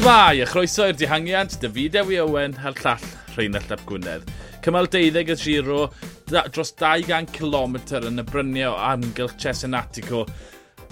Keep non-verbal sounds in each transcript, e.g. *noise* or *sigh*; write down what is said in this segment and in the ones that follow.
Shmai, a chroeso i'r dihangiad, David Ewi Owen a'r llall Rheinald Ap Gwynedd. Cymal 12 y giro, dros 200 km yn y bryniau o amgylch Cesenatico,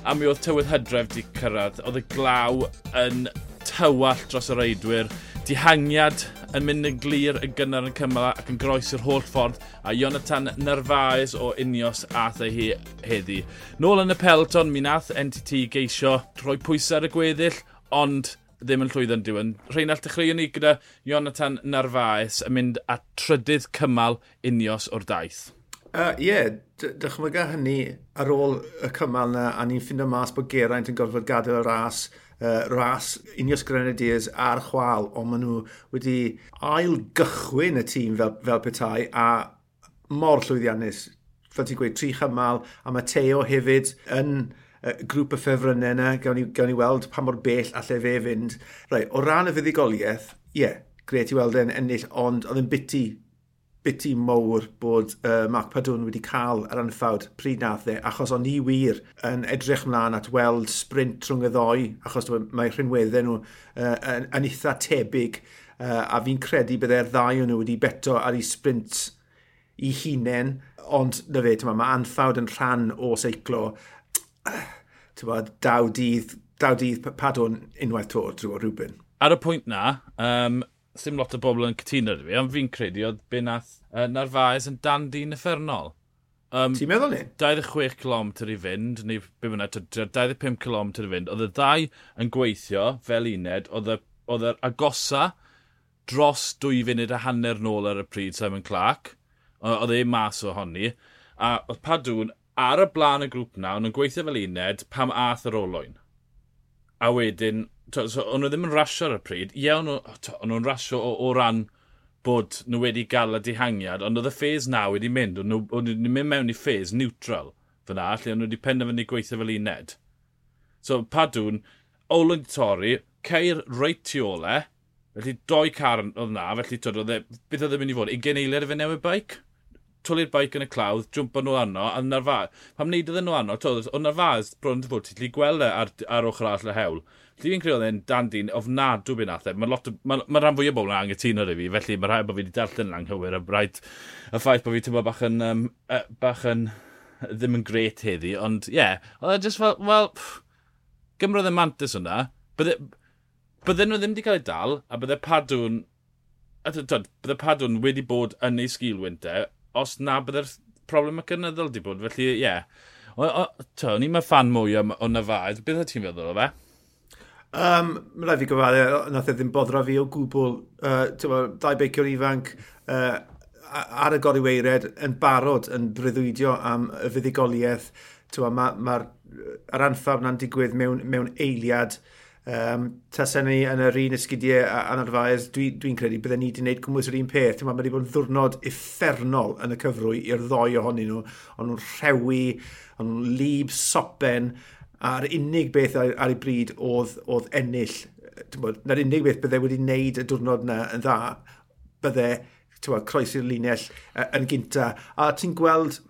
a mi oedd tywydd hydref di cyrraedd. Oedd y glaw yn tywall dros y reidwyr, dihangiad yn mynd yn glir y gynnar yn cymal ac yn groes i'r holl ffordd a Jonathan Nerfaes o Unios ath ei hi heddi. Nôl yn y pelton, mi nath NTT geisio rhoi pwysau ar y gweddill, ond ddim yn llwyddo'n diwyn. Rheinald, dechreuwn ni gyda Jonathan Narfaes yn mynd at trydydd cymal unios o'r daith. Ie, uh, yeah, dychmyga hynny ar ôl y cymal na, a ni'n ffindo mas bod Geraint yn gorfod gadael y ras, uh, ras Unios Grenadiers a'r chwal, ond maen nhw wedi ail gychwyn y tîm fel, fel petai, a mor llwyddiannus, fel ti'n gweud, tri chymal, a mae Teo hefyd yn grŵp y ffefrynnau yna, gawn ni, gawn ni weld pa mor bell allai fe fynd. Rai, o ran y fuddigoliaeth, ie, yeah, gret i weld e'n ennill, ond oedd yn biti, biti mowr bod uh, Mark Padwn wedi cael yr anffawd pryd nath e, achos o'n i wir yn edrych mlaen at weld sprint rhwng y ddoi, achos mae rhinweddau nhw uh, yn, yn eitha tebyg, uh, a fi'n credu byddai'r ddau o'n nhw wedi beto ar ei sprint i hunain, ond na fe, mae anffawd yn rhan o seiclo, bod, daw dydd, daw dydd padwn unwaith to, drwy rhywbyn. Ar y pwynt na, um, sy'n lot o bobl yn cytuno dy fi, ond fi'n credu oedd be nath uh, Narfaes yn dan dyn effernol. Um, Ti'n meddwl ni? 26 km i fynd, neu be bynnag, 25 km i fynd. Oedd y ddau yn gweithio fel uned, oedd yr agosa dros dwy funud a hanner nôl ar y pryd Simon Clark. Oedd e mas o honni, A oedd Padwn ar y blaen y grŵp na, ond yn gweithio fel uned pam ath yr olwyn. A wedyn, to, so, o'n nhw ddim yn rasio ar y pryd. Ie, o'n nhw'n rasio o, o ran bod nhw wedi gael y dihangiad, ond oedd y ffes na wedi mynd, ond nhw wedi mynd mewn i ffes neutral fyna, lle o'n nhw wedi penderfynu gweithio fel uned. So, padwn, olwyn torri, ceir reit tu ole, felly doi car oedd na, felly tyd, oedd e, beth oedd e'n mynd i fod, 20 eiliad y fe newid bike? twlu'r baic yn y clawdd, jwmpa nhw arno, a narfaz. Pam wneud iddyn nhw arno, toedd, o narfaz bron fod ti'n lli gweld e ar, ar ochr all y hewl. Lly fi'n credu e'n dan dyn ofnadw byn athau. Mae ma, ma rhan fwy o bobl yn angytuno ry fi, felly mae rhaid bod fi wedi darllen yn anghywir a rhaid y ffaith bod fi tymlo bach yn, um, bach yn ddim yn gret heddi, ond ie, yeah, oedd e just fel, wel, gymrodd y mantis hwnna, bydden nhw ddim wedi cael ei dal, a bydde padwn, bydde padwn wedi bod yn ei sgil wynter, os na byddai'r problem y cynyddol di bod. Felly, ie. Yeah. O'n i'n fan mwy o o Nafad. Beth o ti'n feddwl o fe? Um, Mae rhaid fi gyfaddau, nath e ddim boddra fi o gwbl. Uh, dau beiciwr ifanc uh, ar y goriweired yn barod yn breuddwydio am y fuddigoliaeth. Mae'r ma, ma ar anffab na'n digwydd mewn, mewn eiliad. Uh, Um, Tasen ni yn yr un esgidiau anadfaes, dwi'n dwi, credu byddai ni wedi gwneud cwmwys yr un peth. Mae wedi bod yn ddwrnod effernol yn y cyfrwy i'r ddoi ohonyn nhw. Ond nhw'n rhewi, ond nhw'n lib sopen, a'r unig beth ar, ar ei bryd oedd, oedd ennill. Na'r unig beth byddai wedi wneud y diwrnod yna yn dda, byddai croesi'r linell yn gynta. A ti'n gweld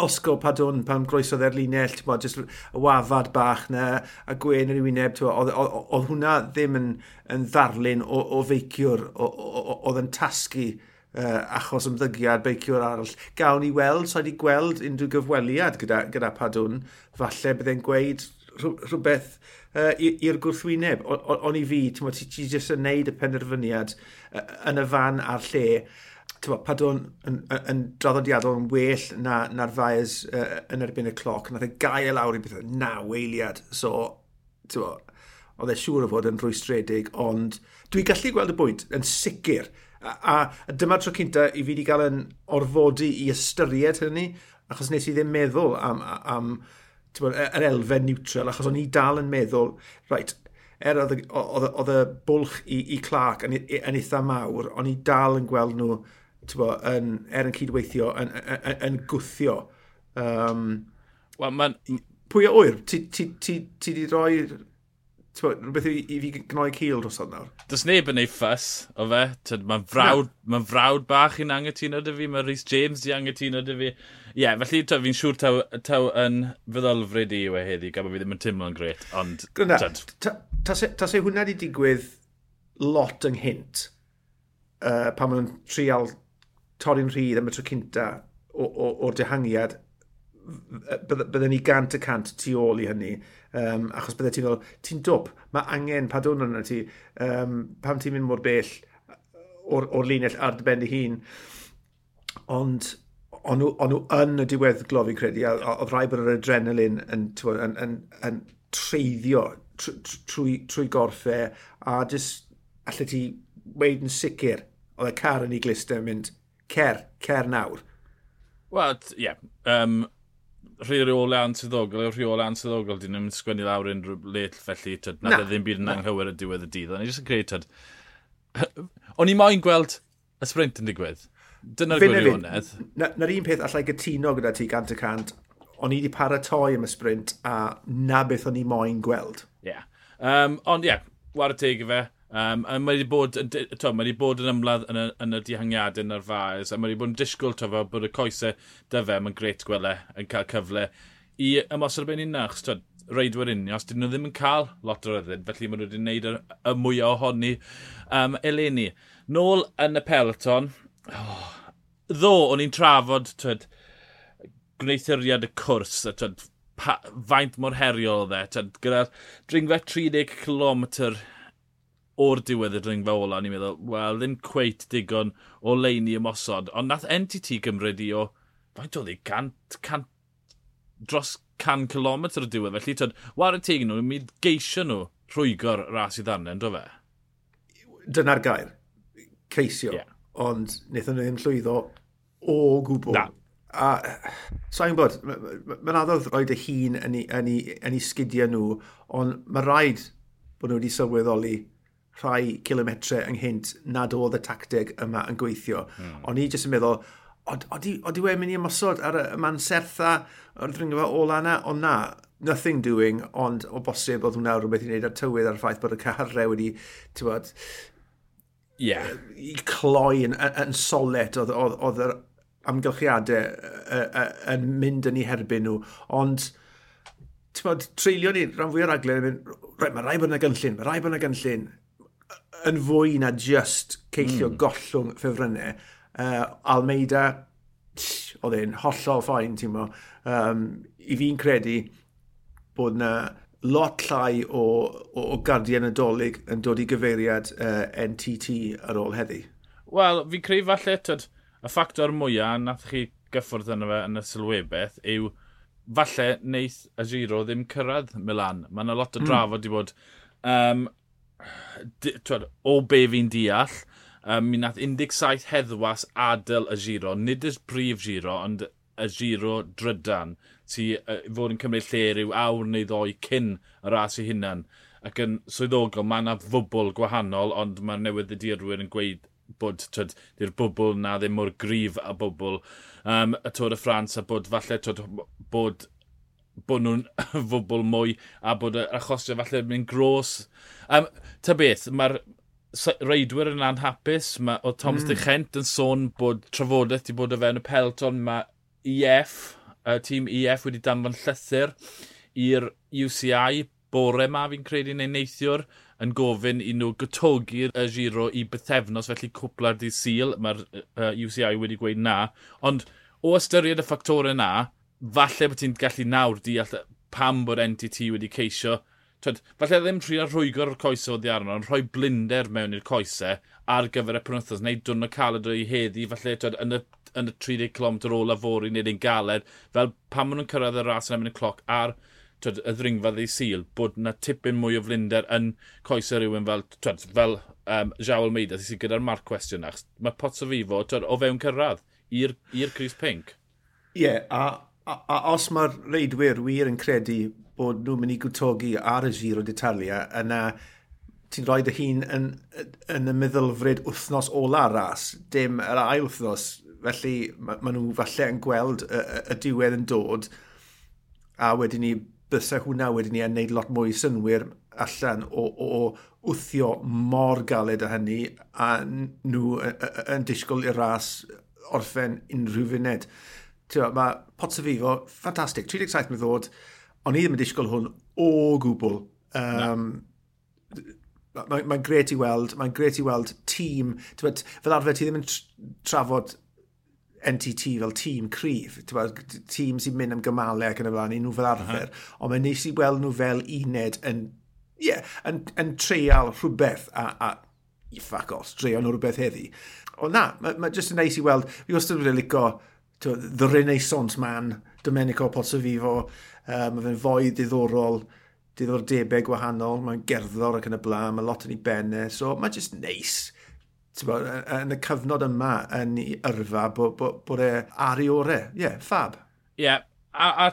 osgo padwn pan groesodd e'r linell, ti'n bod, jyst y wafad bach na, a gwen yr wyneb, ti'n bod, oedd hwnna ddim yn, yn ddarlun o, o feiciwr, oedd yn tasgu uh, achos ymddygiad beiciwr arall. Gawn ni weld, sa'i wedi gweld unrhyw gyfweliad gyda, gyda padwn, falle byddai'n gweud rhywbeth uh, i'r gwrthwyneb. O'n i fi, ti'n bod, ti jyst yn neud y penderfyniad uh, yn y fan a'r lle bod, Padon yn, yn, yn draddodiadol yn well na'r na faes uh, yn erbyn y cloc. Nath e gael e lawr i beth naw weiliad. So, bod, oedd e siŵr o fod yn rwystredig, ond dwi'n gallu gweld y bwynt yn sicr. A, a, a dyma tro cynta i fi wedi cael yn orfodi i ystyried hynny, achos nes i ddim meddwl am, am bod, e, yr elfen neutral, achos o'n i dal yn meddwl, right, er oedd y bwlch i, i Clark yn, yn eitha mawr, o'n i dal yn gweld nhw bo, yn, er yn cydweithio, yn, yn, yn gwthio. Um, well, man... Pwy o wyr? Ti wedi rhoi rhywbeth i, i fi gnoi cil dros hwn nawr? Does neb yn ei ffys o fe. Mae'n frawd, no. ma frawd bach i'n angytuno dy fi. Mae Rhys James di angytuno dy fi. Ie, yeah, felly fi'n siŵr taw, taw yn feddolfryd i yw e heddi, gan bod fi ddim yn teimlo'n gret. Ond, Gwna, tas se hwnna di digwydd lot ynghynt uh, pan maen nhw'n trial torri'n rhydd am y tro cynta o'r dehangiad, bydden ni gant y cant tu ôl i hynny, um, achos bydde ti'n meddwl, ti'n dwp, mae angen padwn yna ti, um, pam ti'n mynd mor bell o'r, or linell ar dy ben hun. Ond, o'n nhw yn y diweddglo fi'n credu, a oedd rhaid bod yr adrenalin yn, yn, yn, yn yn treiddio trwy, trwy, gorffau, a jyst allai ti weid yn sicr, oedd y car yn ei glistau yn mynd, cer, cer nawr. Wel, ie. Yeah. Um, rheola ansyddogol, yw rheola ansyddogol, dyn nhw'n sgwennu lawr unrhyw let felly, tyd, na, na. ddim byd yn anghywir y diwedd y dydd, ond i jyst yn creu, tyd, *clears throat* o'n i moyn gweld y sprint yn digwydd. Dyna'r gwirionedd. Na'r un peth allai gytuno gyda ti gant y cant, o'n i wedi paratoi am y sprint a na beth o'n i moyn gweld. Ie. Yeah. Um, ond ie, yeah, war y teg i fe, Um, a mae wedi bod, to, mae wedi bod yn ymladd yn y, yn y dihangiadau na'r faes, a mae wedi bod yn disgwyl tofo bod y coesau dy fe, mae'n gret gwele yn cael cyfle i ymosod ben un achos, to, reidwyr unio, os dyn nhw ddim yn cael lot o ryddid, felly mae nhw wedi gwneud y, y mwyaf ohoni um, eleni. Nôl yn y peloton, oh, ddo o'n i'n trafod twed, gwneithuriad y cwrs, a twed, pa, faint mor heriol o dde, twed, gyda dringfa 30 km o'r diwedd y dringfa ola, ni'n meddwl, wel, ddim cweit digon o leini ymosod. Ond nath NTT Gymryd i o, faint oedd i, cant, cant, dros can kilometr o diwedd. Felly, tyd, war y teg nhw, mi geisio nhw rhwygo'r ras i ddarnau, do fe? Dyna'r gair, ceisio. Yeah. Ond wnaethon nhw ddim llwyddo o gwbl. Na. A, sa'n so gwybod, mae'n addodd roed y hun yn ei yn eu, yn eu sgidiau nhw, ond mae rhaid bod nhw wedi sylweddoli rhai kilometre ynghynt nad oedd y tacteg yma yn gweithio. Mm. O'n i jyst yn meddwl, oeddi wedi mynd i ymosod ar y man sertha o'r ddringfa ola yna, ond na, nothing doing, ond o bosib oedd hwnna rhywbeth i wneud ar tywydd ar y ffaith bod y caharau wedi, ti'n bod, yeah. i cloi yn, yn solet oedd, oedd, oedd yr amgylchiadau yn mynd yn ei herbyn nhw, ond ti'n bod, treulio ni rhan fwy o'r aglen mae rai bod yna gynllun, mae rai bod yna gynllun, yn fwy na just ceillio mm. gollwng ffefrynnau. Uh, Almeida, oedd e'n hollol ffain, ti'n mo. Um, I fi'n credu bod na lot llai o, o, o gardiau nadolig yn dod i gyfeiriad uh, NTT ar ôl heddi. Wel, fi'n credu falle, tyd, y ffactor mwyaf nath chi gyffwrdd yna fe yn y sylwebeth yw falle wneith y giro ddim cyrraedd Milan. Mae yna lot o hmm. drafod mm. i bod um, twed, o be fi'n deall, um, mi nath 17 heddwas adael y giro, nid y brif giro, ond y giro drydan, sy'n uh, fod yn cymryd lle rhyw awr neu ddoi cyn y ras i hunan. Ac yn swyddogol, mae yna fwbl gwahanol, ond mae'r newydd y dirwyr yn gweud bod di'r bwbl na ddim mor grif a bwbl um, y Tôr y Ffrans a bod falle twyd, bod bod nhw'n *laughs* fwbl mwy a bod achosio falle mynd gros. Um, ta beth, mae'r reidwyr yn anhapus, mae, o Thomas mm. de Chent yn sôn bod trafodaeth wedi bod o fewn y pelton, mae EF, y tîm EF wedi danfon llythyr i'r UCI bore ma fi'n credu neu neithiwr yn gofyn i nhw gytogi'r y giro i bythefnos felly cwpla'r dydd syl mae'r uh, UCI wedi gweud na ond o ystyried y ffactorau na falle bod ti'n gallu nawr deall pam bod NTT wedi ceisio. Twed, falle ddim trio rhwygo'r coesau o ddiarno, ond rhoi blinder mewn i'r coesau ar gyfer y penwthnos, neu dwrn dwrno caled o'i heddi, falle twed, yn, y, yn y 30 km ôl a fori neu'n ein galed, fel pam maen nhw'n cyrraedd y ras yn erbyn y cloc ar twed, y ddringfa ddeu sil, bod na tipyn mwy o flinder yn coesau rhywun fel, twed, fel um, Jao Almeida, sy'n gyda'r marc cwestiwn, achos mae Pots o Fifo twyd, o fewn cyrraedd i'r Cris Pink. Ie, yeah, a A, a os mae'r reidwyr wir yn credu bod nhw'n mynd i gwtogi ar y giro d'Italia, yna ti'n rhoi dy hun yn, yn y meddylfryd wythnos ola ras, dim yr ail wythnos. Felly maen ma nhw falle yn gweld y, y, y diwedd yn dod, a wedyn ni bysau hwnna wedyn ni yn neud lot mwy synwyr allan o, o, o wthio mor galed a hynny, a nhw yn disgwyl i'r ras orffen unrhyw funed. Tewa, mae Potsafifo, ffantastig, 37 mynd ddod, ond i ddim yn disgwyl hwn o gwbl. Um, Mae'n ma, gret i weld, mae'n gret i weld tîm, tywed, fel arfer ti ddim yn trafod NTT fel tîm cryf, tîm sy'n mynd am gymalau ac yn y blaen, nhw fel arfer, uh -huh. ond mae'n neis i weld nhw fel uned yn, yeah, yn, yn treial rhywbeth a, a i ffac os, dreion nhw rhywbeth heddi. Ond na, mae ma jyst yn neis i weld, fi wastad wedi licio the renaissance man, Domenico Pozzovivo, um, mae fe'n fwy diddorol, diddordebau gwahanol, mae'n gerddor ac yn y blaen, mae lot yn ei benne, so mae just neis. Bo, yn y cyfnod yma yn ei yrfa bod bo, bo e ar ei ore. Ie, yeah, fab. Ie, yeah. a, a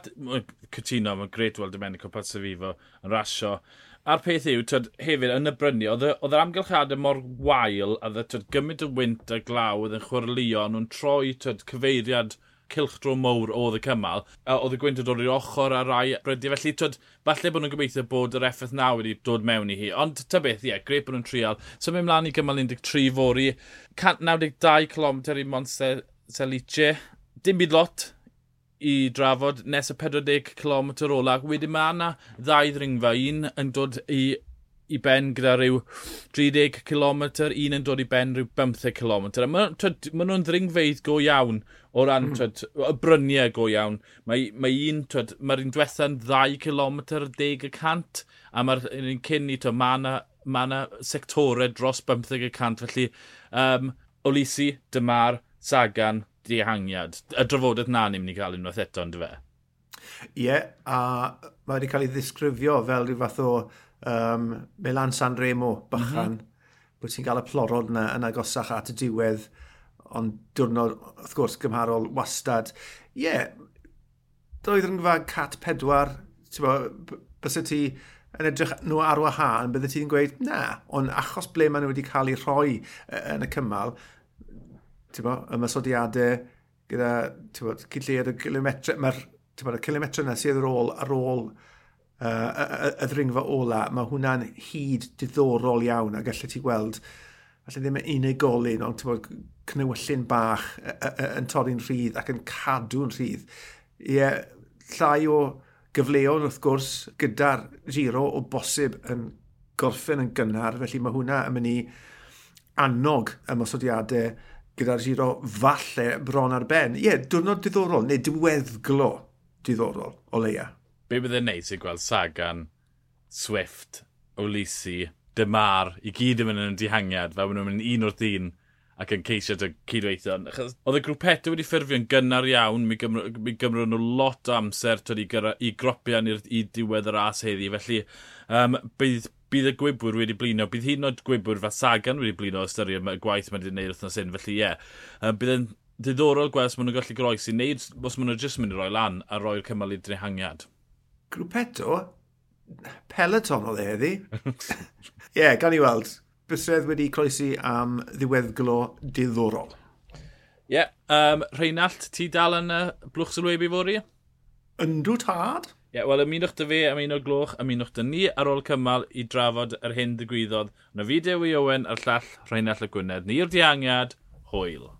cytuno, mae'n gret weld Domenico Pozzovivo yn rasio a'r peth yw, tyd, hefyd, yn y brynu, oedd yr amgylchadau mor wael, a dde, tyd, gymaint y wynt a glaw oedd yn chwaraelio, nhw'n troi, tyd, cyfeiriad cilchdro mowr oedd y cymal, a oedd y gwynt yn dod i'r ochr a rai brydiau, felly tyd, falle bod nhw'n gobeithio bod yr effaith na wedi dod mewn i hi, ond ta beth, ie, yeah, greu bod nhw'n trial. So mynd mlaen i gymal 13 fori, 192 km i Monse Selice, dim byd lot, i drafod nes y 40 km ola. Wedyn mae yna ddau ddringfa. Un yn dod i, i ben gyda rhyw 30 km, un yn dod i ben rhyw 15 km. Mae ma nhw'n ddringfeidd go iawn o ran mm. twyd, y bryniau go iawn. Mae, mae un, twyd, mae'r un diwetha'n 2 km 10 y cant, a mae'r un cyn i, twyd, mae yna ma na sectorau dros 15 y cant, felly um, Olisi, Dymar, Sagan, dihangiad. Y drafodaeth na ni'n mynd i gael unwaith eto, ynddo fe? Ie, yeah, a mae wedi cael ei ddisgrifio fel rhyw fath o um, Milan San Remo bychan, mm -hmm. bod ti'n cael y plorod yna yn agosach at y diwedd, ond diwrnod, wrth gwrs, gymharol wastad. Ie, yeah, doedd yn gyfa cat pedwar, ti'n bo, bys ti yn edrych nhw ar wahân, bydde ti'n gweud, na, ond achos ble maen nhw wedi cael eu rhoi e, yn y cymal, ymysodiadau gyda cydlleiad y kilometre, mae'r y kilometre yna sydd ar ôl ar ôl uh, y, y, ddringfa ola, mae hwnna'n hyd diddorol iawn a gallai ti gweld falle ddim yn unigolyn, ond bod, cnewyllun bach yn torri'n rhydd ac yn cadw'n rhydd. Ie, llai o gyfleon wrth gwrs gyda'r giro o bosib yn gorffen yn gynnar, felly mae hwnna yn mynd i annog ymosodiadau gyda'r giro falle bron ar ben. Ie, yeah, diwrnod diddorol, neu diweddglo diddorol o leia. Be bydd bydde'n neis i gweld Sagan, Swift, Olisi, Dymar, i gyd yn mynd yn dihangiad, fel nhw'n mynd un wrth un ac yn ceisio dy cydweithio. Oedd y grwpetau wedi ffurfio'n gynnar iawn, mi, gymryd mi gymru nhw lot o amser i, gyra, i gropian i'r i diwedd yr as heddi. Felly, um, bydd bydd y gwybwyr wedi blino. Bydd hyn yn oed gwybwyr fa Sagan wedi blino ystyried y gwaith mae wedi gwneud wrthnos un, Felly ie, yeah. bydd yn diddorol gweld os maen nhw'n gallu groesi, neu os maen nhw'n jyst mynd i roi lan a roi'r cymal i drehangiad. Grwpeto? Peloton o dde. *laughs* Ie, yeah, gan i weld. Bysredd wedi croesi am ddiweddglo diddorol. Ie, yeah, um, Reinald, ti dal yn y uh, blwch sylwebu fori? Yndw tad. Ie, yeah, wel ymunwch dy fe, ymunwch gloch, ymunwch dy ni ar ôl cymal i drafod yr hyn ddigwyddodd. Yna fi Dewi Owen a'r llall Rheinald y Gwynedd. Ni'r diangiad, hwyl.